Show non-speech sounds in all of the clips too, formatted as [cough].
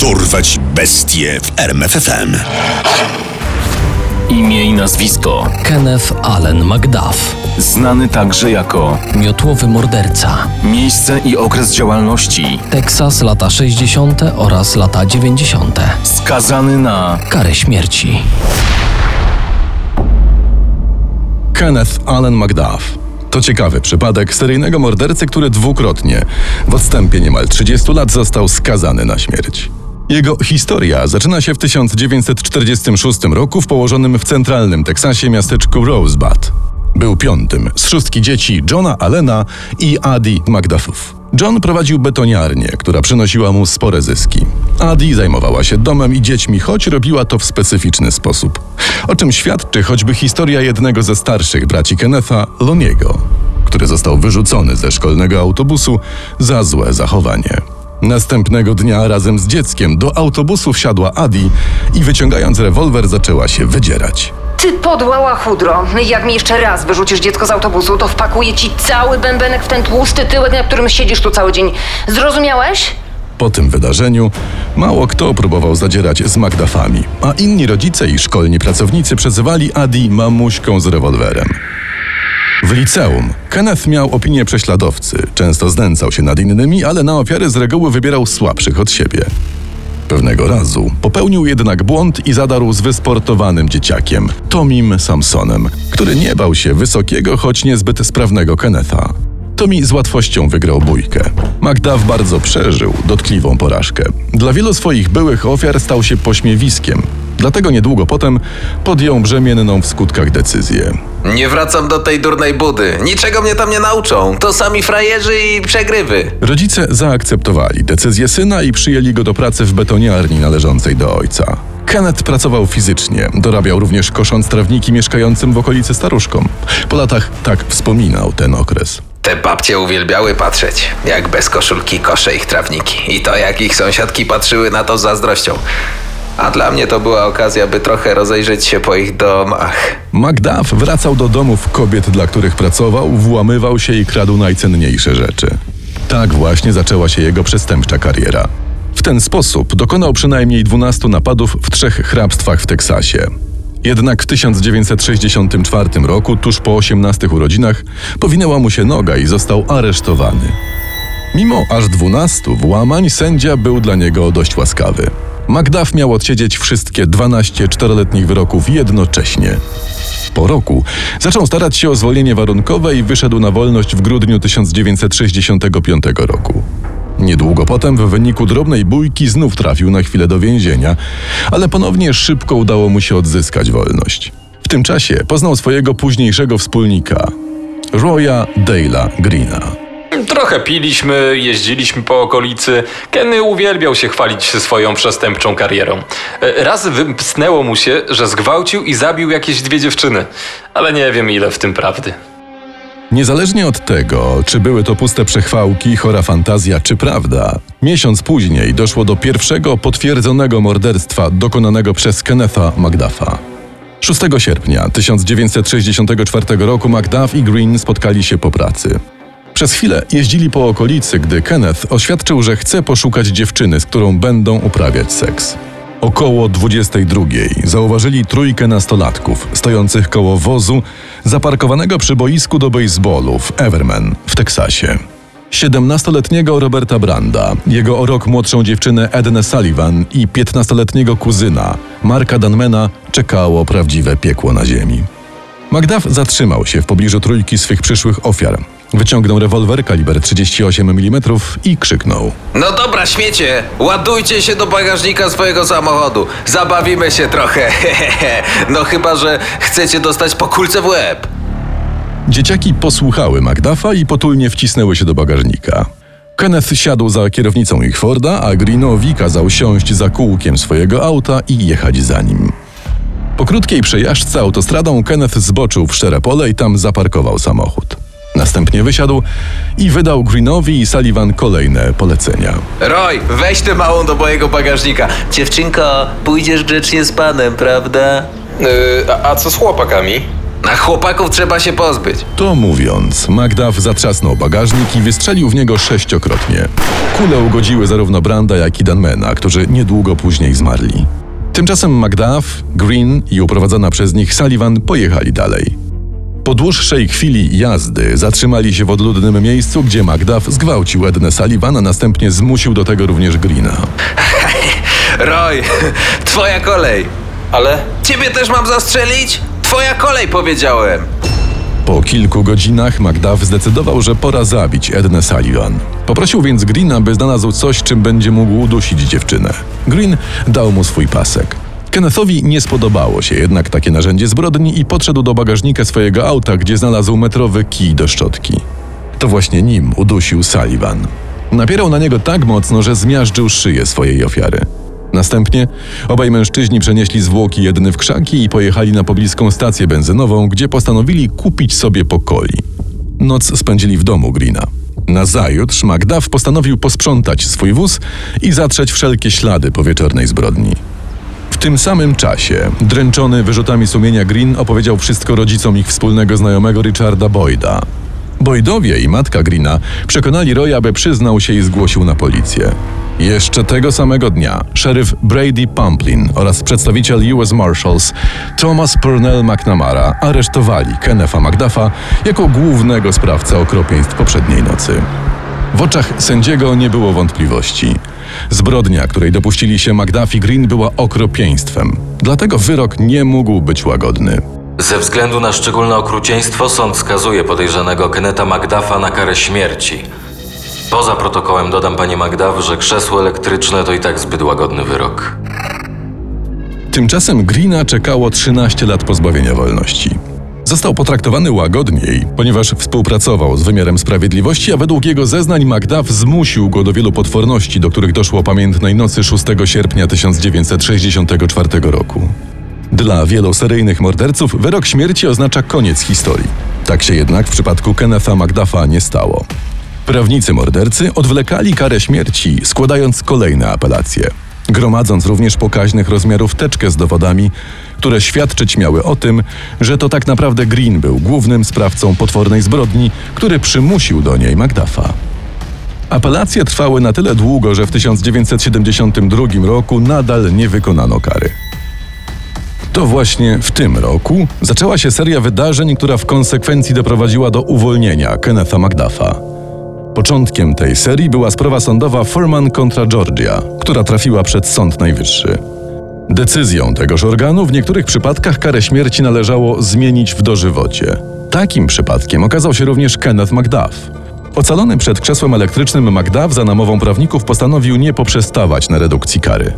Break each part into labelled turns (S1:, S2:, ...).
S1: Dorwać bestie w RMFFM.
S2: Imię i nazwisko.
S3: Kenneth Allen McDuff.
S2: Znany także jako
S3: Miotłowy morderca.
S2: miejsce i okres działalności.
S3: Teksas lata 60. oraz lata 90.
S2: Skazany na
S3: Karę śmierci.
S4: Kenneth Allen McDuff. To ciekawy przypadek seryjnego mordercy, który dwukrotnie, w odstępie niemal 30 lat, został skazany na śmierć. Jego historia zaczyna się w 1946 roku w położonym w centralnym Teksasie miasteczku Rosebud. Był piątym z szóstki dzieci Johna Allena i Adi McDuffów. John prowadził betoniarnię, która przynosiła mu spore zyski. Adi zajmowała się domem i dziećmi, choć robiła to w specyficzny sposób. O czym świadczy choćby historia jednego ze starszych braci Kennetha, Loniego, który został wyrzucony ze szkolnego autobusu za złe zachowanie. Następnego dnia razem z dzieckiem do autobusu wsiadła Adi i wyciągając rewolwer zaczęła się wydzierać.
S5: Ty podła łachudro. Jak mi jeszcze raz wyrzucisz dziecko z autobusu, to wpakuję ci cały bębenek w ten tłusty tyłek, na którym siedzisz tu cały dzień. Zrozumiałeś?
S4: Po tym wydarzeniu mało kto próbował zadzierać z Magdafami, a inni rodzice i szkolni pracownicy przezywali Adi mamuśką z rewolwerem. W liceum Kenneth miał opinię prześladowcy, często znęcał się nad innymi, ale na ofiary z reguły wybierał słabszych od siebie. Pewnego razu popełnił jednak błąd i zadarł z wysportowanym dzieciakiem, Tomim Samsonem, który nie bał się wysokiego, choć niezbyt sprawnego Kennetha. Tommy z łatwością wygrał bójkę. Macduff bardzo przeżył dotkliwą porażkę. Dla wielu swoich byłych ofiar stał się pośmiewiskiem. Dlatego niedługo potem podjął brzemienną w skutkach decyzję.
S6: Nie wracam do tej durnej budy. Niczego mnie tam nie nauczą. To sami frajerzy i przegrywy.
S4: Rodzice zaakceptowali decyzję syna i przyjęli go do pracy w betoniarni należącej do ojca. Kenneth pracował fizycznie, dorabiał również kosząc trawniki mieszkającym w okolicy staruszkom. Po latach tak wspominał ten okres.
S6: Te babcie uwielbiały patrzeć, jak bez koszulki kosze ich trawniki. I to, jak ich sąsiadki patrzyły na to z zazdrością. A dla mnie to była okazja, by trochę rozejrzeć się po ich domach.
S4: Macduff wracał do domów kobiet, dla których pracował, włamywał się i kradł najcenniejsze rzeczy. Tak właśnie zaczęła się jego przestępcza kariera. W ten sposób dokonał przynajmniej 12 napadów w trzech hrabstwach w Teksasie. Jednak w 1964 roku, tuż po 18 urodzinach, powinęła mu się noga i został aresztowany. Mimo aż 12 włamań, sędzia był dla niego dość łaskawy. Macduff miał odsiedzieć wszystkie 12 czteroletnich wyroków jednocześnie. Po roku zaczął starać się o zwolnienie warunkowe i wyszedł na wolność w grudniu 1965 roku. Niedługo potem, w wyniku drobnej bójki, znów trafił na chwilę do więzienia, ale ponownie szybko udało mu się odzyskać wolność. W tym czasie poznał swojego późniejszego wspólnika, Roya Dale'a Greena.
S7: Trochę piliśmy, jeździliśmy po okolicy. Kenny uwielbiał się chwalić swoją przestępczą karierą. E, Raz wymknęło mu się, że zgwałcił i zabił jakieś dwie dziewczyny, ale nie wiem ile w tym prawdy.
S4: Niezależnie od tego, czy były to puste przechwałki, chora fantazja, czy prawda, miesiąc później doszło do pierwszego potwierdzonego morderstwa dokonanego przez Kennetha Macduffa. 6 sierpnia 1964 roku Macduff i Green spotkali się po pracy. Przez chwilę jeździli po okolicy, gdy Kenneth oświadczył, że chce poszukać dziewczyny, z którą będą uprawiać seks. Około 22 zauważyli trójkę nastolatków stojących koło wozu zaparkowanego przy boisku do baseballu w Everman w Teksasie. 17-letniego Roberta Branda, jego o rok młodszą dziewczynę Ednę Sullivan i 15-letniego kuzyna Marka Danmana czekało prawdziwe piekło na ziemi. Macduff zatrzymał się w pobliżu trójki swych przyszłych ofiar. Wyciągnął rewolwer kaliber 38 mm i krzyknął.
S6: No dobra, śmiecie, ładujcie się do bagażnika swojego samochodu. Zabawimy się trochę. [laughs] no chyba, że chcecie dostać po kulce w łeb.
S4: Dzieciaki posłuchały Macduffa i potulnie wcisnęły się do bagażnika. Kenneth siadł za kierownicą ich Forda, a Greenowi kazał siąść za kółkiem swojego auta i jechać za nim. Po krótkiej przejażdżce autostradą Kenneth zboczył w szczere pole i tam zaparkował samochód. Następnie wysiadł i wydał Greenowi i Sullivan kolejne polecenia.
S6: Roy, weź tę małą do mojego bagażnika. Dziewczynko, pójdziesz grzecznie z panem, prawda?
S7: Yy, a, a co z chłopakami?
S6: Na chłopaków trzeba się pozbyć.
S4: To mówiąc, Magdaf zatrzasnął bagażnik i wystrzelił w niego sześciokrotnie. Kule ugodziły zarówno Branda, jak i Dunmana, którzy niedługo później zmarli. Tymczasem Magdaf, Green i uprowadzona przez nich Sullivan pojechali dalej. Po dłuższej chwili jazdy zatrzymali się w odludnym miejscu, gdzie Magdaf zgwałcił Ednę Sullivan, a następnie zmusił do tego również Greena.
S6: Roy, twoja kolej.
S7: Ale
S6: Ciebie też mam zastrzelić? Twoja kolej, powiedziałem.
S4: Po kilku godzinach Magdaf zdecydował, że pora zabić Ednę Sullivan. Poprosił więc Greena, by znalazł coś, czym będzie mógł udusić dziewczynę. Green dał mu swój pasek. Kennethowi nie spodobało się jednak takie narzędzie zbrodni i podszedł do bagażnika swojego auta, gdzie znalazł metrowy kij do szczotki. To właśnie nim udusił Sullivan. Napierał na niego tak mocno, że zmiażdżył szyję swojej ofiary. Następnie obaj mężczyźni przenieśli zwłoki jedny w krzaki i pojechali na pobliską stację benzynową, gdzie postanowili kupić sobie pokoi. Noc spędzili w domu Greena. Nazajutrz Magdaf postanowił posprzątać swój wóz i zatrzeć wszelkie ślady po wieczornej zbrodni. W tym samym czasie, dręczony wyrzutami sumienia Green opowiedział wszystko rodzicom ich wspólnego znajomego Richarda Boyda. Boydowie i matka Greena przekonali Roya, by przyznał się i zgłosił na policję. Jeszcze tego samego dnia szeryf Brady Pumplin oraz przedstawiciel US Marshals Thomas Purnell McNamara aresztowali Kennetha McDuffa jako głównego sprawcę okropieństw poprzedniej nocy. W oczach sędziego nie było wątpliwości. Zbrodnia, której dopuścili się Macduff i Green, była okropieństwem. Dlatego wyrok nie mógł być łagodny.
S8: Ze względu na szczególne okrucieństwo sąd skazuje podejrzanego Keneta Magdaffa na karę śmierci. Poza protokołem dodam panie Magdaff, że krzesło elektryczne to i tak zbyt łagodny wyrok.
S4: Tymczasem Greena czekało 13 lat pozbawienia wolności. Został potraktowany łagodniej, ponieważ współpracował z wymiarem sprawiedliwości, a według jego zeznań Macduff zmusił go do wielu potworności, do których doszło pamiętnej nocy 6 sierpnia 1964 roku. Dla wielu seryjnych morderców wyrok śmierci oznacza koniec historii. Tak się jednak w przypadku Kennetha Macduffa nie stało. Prawnicy mordercy odwlekali karę śmierci, składając kolejne apelacje, gromadząc również pokaźnych rozmiarów teczkę z dowodami, które świadczyć miały o tym, że to tak naprawdę Green był głównym sprawcą potwornej zbrodni, który przymusił do niej Macduffa. Apelacje trwały na tyle długo, że w 1972 roku nadal nie wykonano kary. To właśnie w tym roku zaczęła się seria wydarzeń, która w konsekwencji doprowadziła do uwolnienia Kennetha Macduffa. Początkiem tej serii była sprawa sądowa Furman kontra Georgia, która trafiła przed Sąd Najwyższy. Decyzją tegoż organu w niektórych przypadkach karę śmierci należało zmienić w dożywocie. Takim przypadkiem okazał się również Kenneth Macduff. Ocalony przed krzesłem elektrycznym Macduff za namową prawników postanowił nie poprzestawać na redukcji kary.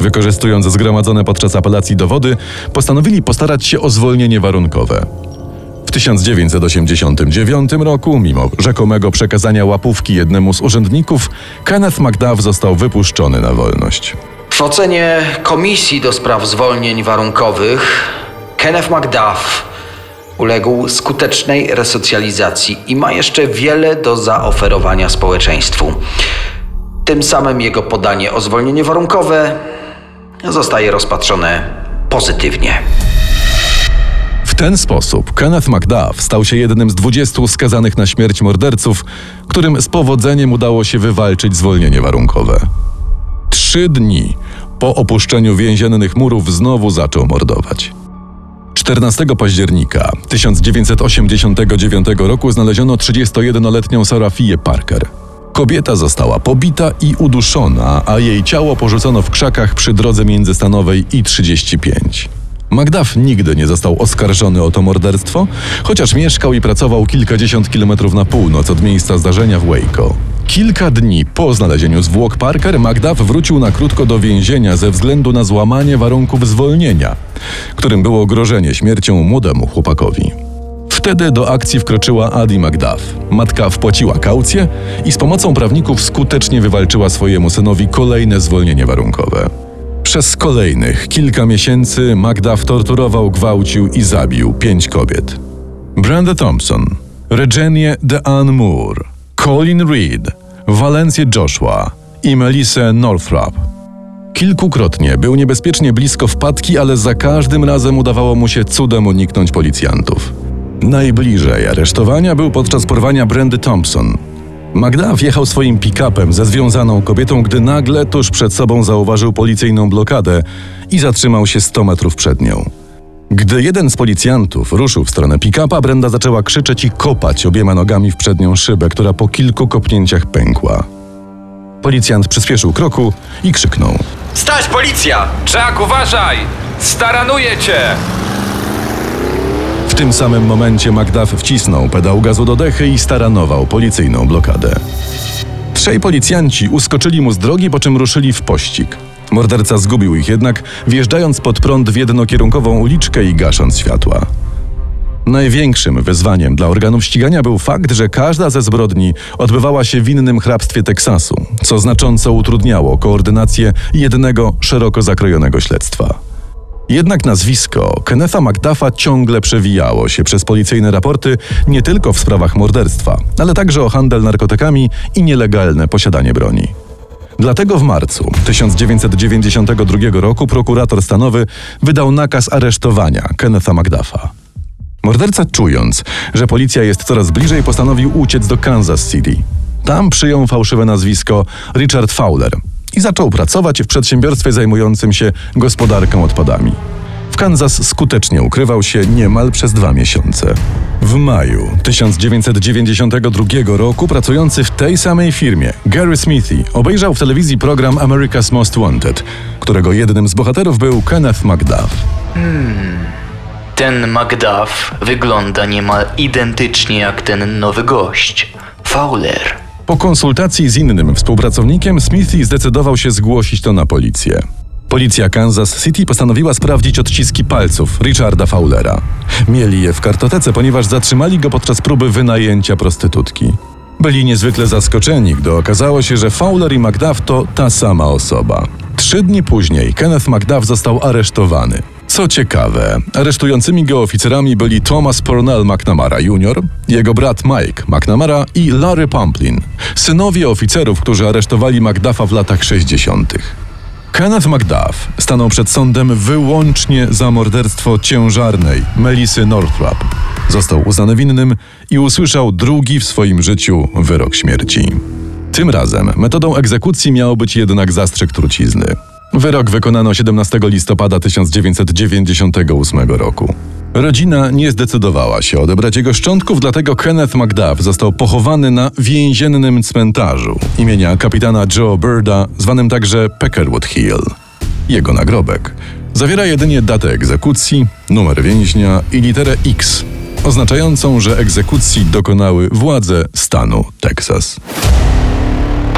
S4: Wykorzystując zgromadzone podczas apelacji dowody, postanowili postarać się o zwolnienie warunkowe. W 1989 roku, mimo rzekomego przekazania łapówki jednemu z urzędników, Kenneth Macduff został wypuszczony na wolność.
S9: W ocenie Komisji do Spraw Zwolnień Warunkowych Kenneth McDuff uległ skutecznej resocjalizacji i ma jeszcze wiele do zaoferowania społeczeństwu. Tym samym jego podanie o zwolnienie warunkowe zostaje rozpatrzone pozytywnie.
S4: Ten sposób Kenneth Macduff stał się jednym z 20 skazanych na śmierć morderców, którym z powodzeniem udało się wywalczyć zwolnienie warunkowe. Trzy dni po opuszczeniu więziennych murów znowu zaczął mordować. 14 października 1989 roku znaleziono 31-letnią Sarafię Parker. Kobieta została pobita i uduszona, a jej ciało porzucono w krzakach przy drodze międzystanowej I-35. Macduff nigdy nie został oskarżony o to morderstwo, chociaż mieszkał i pracował kilkadziesiąt kilometrów na północ od miejsca zdarzenia w Waco. Kilka dni po znalezieniu zwłok Parker, Macduff wrócił na krótko do więzienia ze względu na złamanie warunków zwolnienia, którym było grożenie śmiercią młodemu chłopakowi. Wtedy do akcji wkroczyła Adi Macduff. Matka wpłaciła kaucję i z pomocą prawników skutecznie wywalczyła swojemu synowi kolejne zwolnienie warunkowe. Przez kolejnych kilka miesięcy Macduff torturował, gwałcił i zabił pięć kobiet. Brenda Thompson, Regenie DeAnne Moore, Colin Reed, Valencję Joshua i Melissa Northrop. Kilkukrotnie był niebezpiecznie blisko wpadki, ale za każdym razem udawało mu się cudem uniknąć policjantów. Najbliżej aresztowania był podczas porwania Brandy Thompson. Magda wjechał swoim pick-upem ze związaną kobietą, gdy nagle tuż przed sobą zauważył policyjną blokadę i zatrzymał się 100 metrów przed nią. Gdy jeden z policjantów ruszył w stronę pick-upa, Brenda zaczęła krzyczeć i kopać obiema nogami w przednią szybę, która po kilku kopnięciach pękła. Policjant przyspieszył kroku i krzyknął.
S10: Stać, policja! Jack, uważaj! Staranuję cię!
S4: W tym samym momencie Magdaf wcisnął pedał gazu do dechy i staranował policyjną blokadę. Trzej policjanci uskoczyli mu z drogi, po czym ruszyli w pościg. Morderca zgubił ich jednak, wjeżdżając pod prąd w jednokierunkową uliczkę i gasząc światła. Największym wyzwaniem dla organów ścigania był fakt, że każda ze zbrodni odbywała się w innym hrabstwie Teksasu, co znacząco utrudniało koordynację jednego szeroko zakrojonego śledztwa. Jednak nazwisko Kennetha McDuffa ciągle przewijało się przez policyjne raporty nie tylko w sprawach morderstwa, ale także o handel narkotykami i nielegalne posiadanie broni. Dlatego w marcu 1992 roku prokurator stanowy wydał nakaz aresztowania Kennetha McDuffa. Morderca, czując, że policja jest coraz bliżej, postanowił uciec do Kansas City. Tam przyjął fałszywe nazwisko Richard Fowler i zaczął pracować w przedsiębiorstwie zajmującym się gospodarką odpadami. W Kansas skutecznie ukrywał się niemal przez dwa miesiące. W maju 1992 roku pracujący w tej samej firmie Gary Smithy obejrzał w telewizji program America's Most Wanted, którego jednym z bohaterów był Kenneth McDuff.
S11: Ten McDuff wygląda niemal identycznie jak ten nowy gość. Fowler.
S4: Po konsultacji z innym współpracownikiem Smithy zdecydował się zgłosić to na policję. Policja Kansas City postanowiła sprawdzić odciski palców Richarda Fowlera. Mieli je w kartotece, ponieważ zatrzymali go podczas próby wynajęcia prostytutki. Byli niezwykle zaskoczeni, gdy okazało się, że Fowler i McDuff to ta sama osoba. Trzy dni później Kenneth McDuff został aresztowany. Co ciekawe, aresztującymi go oficerami byli Thomas Purnell McNamara Jr., jego brat Mike McNamara i Larry Pumplin, synowie oficerów, którzy aresztowali McDuffa w latach 60. Kenneth McDuff stanął przed sądem wyłącznie za morderstwo ciężarnej Melisy Northrop. Został uznany winnym i usłyszał drugi w swoim życiu wyrok śmierci. Tym razem metodą egzekucji miał być jednak zastrzyk trucizny. Wyrok wykonano 17 listopada 1998 roku. Rodzina nie zdecydowała się odebrać jego szczątków, dlatego Kenneth McDuff został pochowany na więziennym cmentarzu imienia kapitana Joe Birda, zwanym także Peckerwood Hill. Jego nagrobek zawiera jedynie datę egzekucji, numer więźnia i literę X, oznaczającą, że egzekucji dokonały władze stanu Teksas.